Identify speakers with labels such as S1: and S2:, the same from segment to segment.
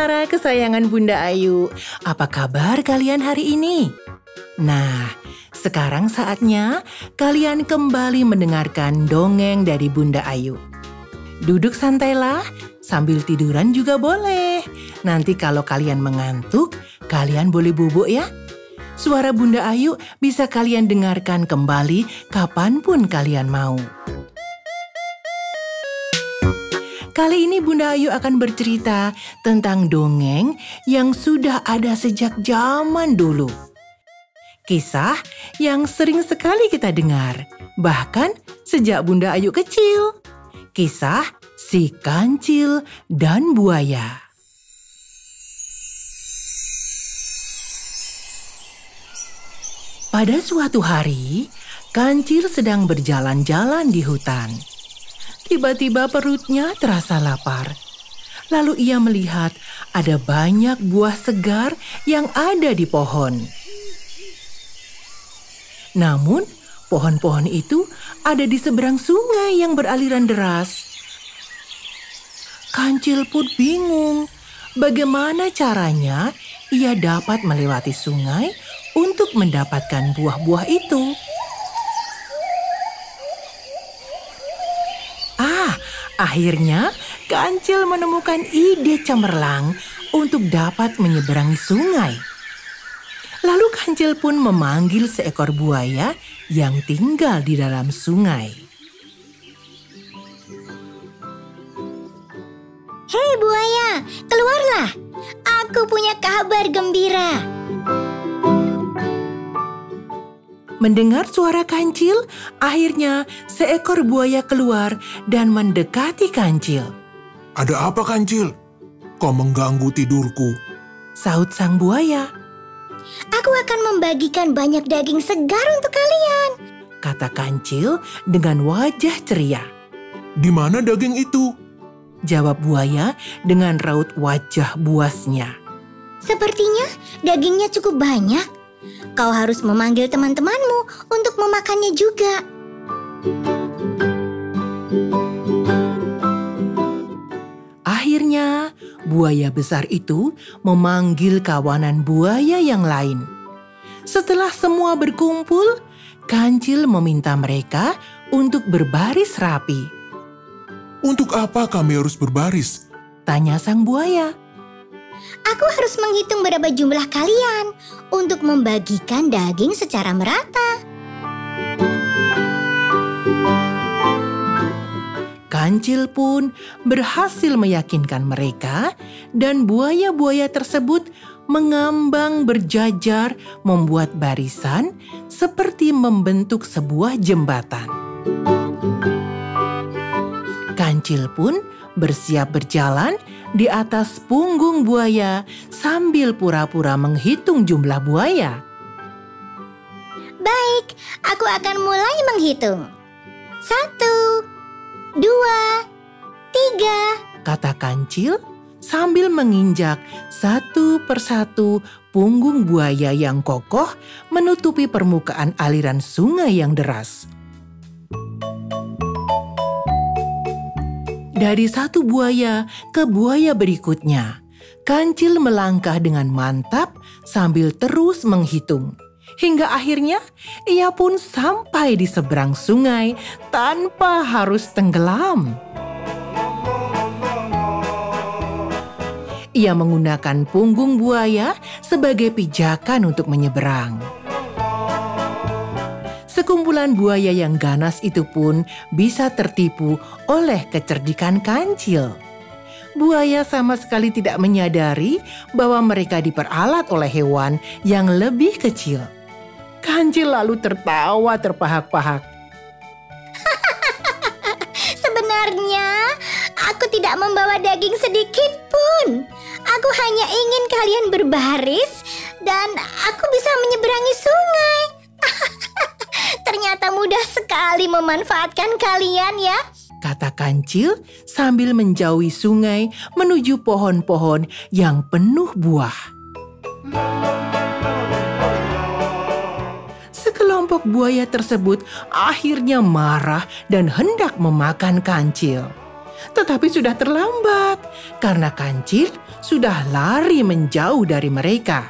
S1: Tara kesayangan Bunda Ayu. Apa kabar kalian hari ini? Nah, sekarang saatnya kalian kembali mendengarkan dongeng dari Bunda Ayu. Duduk santailah, sambil tiduran juga boleh. Nanti kalau kalian mengantuk, kalian boleh bubuk ya. Suara Bunda Ayu bisa kalian dengarkan kembali kapan pun kalian mau. Kali ini Bunda Ayu akan bercerita tentang dongeng yang sudah ada sejak zaman dulu. Kisah yang sering sekali kita dengar, bahkan sejak Bunda Ayu kecil. Kisah si kancil dan buaya. Pada suatu hari, kancil sedang berjalan-jalan di hutan. Tiba-tiba perutnya terasa lapar. Lalu ia melihat ada banyak buah segar yang ada di pohon. Namun, pohon-pohon itu ada di seberang sungai yang beraliran deras. Kancil pun bingung bagaimana caranya ia dapat melewati sungai untuk mendapatkan buah-buah itu. Akhirnya, Kancil menemukan ide cemerlang untuk dapat menyeberangi sungai. Lalu Kancil pun memanggil seekor buaya yang tinggal di dalam sungai.
S2: Hei buaya, keluarlah. Aku punya kabar gembira.
S1: Mendengar suara kancil, akhirnya seekor buaya keluar dan mendekati kancil.
S3: Ada apa kancil? Kau mengganggu tidurku.
S1: Saut sang buaya.
S2: Aku akan membagikan banyak daging segar untuk kalian.
S1: Kata kancil dengan wajah ceria.
S3: Di mana daging itu?
S1: Jawab buaya dengan raut wajah buasnya.
S2: Sepertinya dagingnya cukup banyak kau harus memanggil teman-temanmu untuk memakannya juga.
S1: Akhirnya, buaya besar itu memanggil kawanan buaya yang lain. Setelah semua berkumpul, Kancil meminta mereka untuk berbaris rapi.
S3: Untuk apa kami harus berbaris?
S1: Tanya sang buaya.
S2: Aku harus menghitung berapa jumlah kalian untuk membagikan daging secara merata.
S1: Kancil pun berhasil meyakinkan mereka dan buaya-buaya tersebut mengambang berjajar membuat barisan seperti membentuk sebuah jembatan. Kancil pun bersiap berjalan di atas punggung buaya sambil pura-pura menghitung jumlah buaya.
S2: Baik, aku akan mulai menghitung. Satu, dua, tiga,
S1: kata kancil sambil menginjak satu persatu punggung buaya yang kokoh menutupi permukaan aliran sungai yang deras. Dari satu buaya ke buaya berikutnya, kancil melangkah dengan mantap sambil terus menghitung. Hingga akhirnya ia pun sampai di seberang sungai tanpa harus tenggelam. Ia menggunakan punggung buaya sebagai pijakan untuk menyeberang. Sekumpulan buaya yang ganas itu pun bisa tertipu oleh kecerdikan kancil. Buaya sama sekali tidak menyadari bahwa mereka diperalat oleh hewan yang lebih kecil. Kancil lalu tertawa terpahak-pahak.
S2: Sebenarnya aku tidak membawa daging sedikit pun. Aku hanya ingin kalian berbaris dan aku bisa menyeberangi sungai. Ternyata mudah sekali memanfaatkan kalian ya.
S1: Kata kancil sambil menjauhi sungai menuju pohon-pohon yang penuh buah. Sekelompok buaya tersebut akhirnya marah dan hendak memakan kancil. tetapi sudah terlambat karena kancil sudah lari menjauh dari mereka.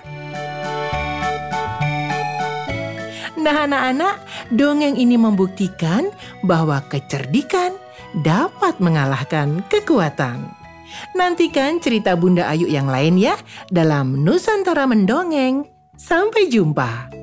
S1: Nah, anak-anak, dongeng ini membuktikan bahwa kecerdikan dapat mengalahkan kekuatan. Nantikan cerita Bunda Ayu yang lain ya dalam Nusantara Mendongeng. Sampai jumpa.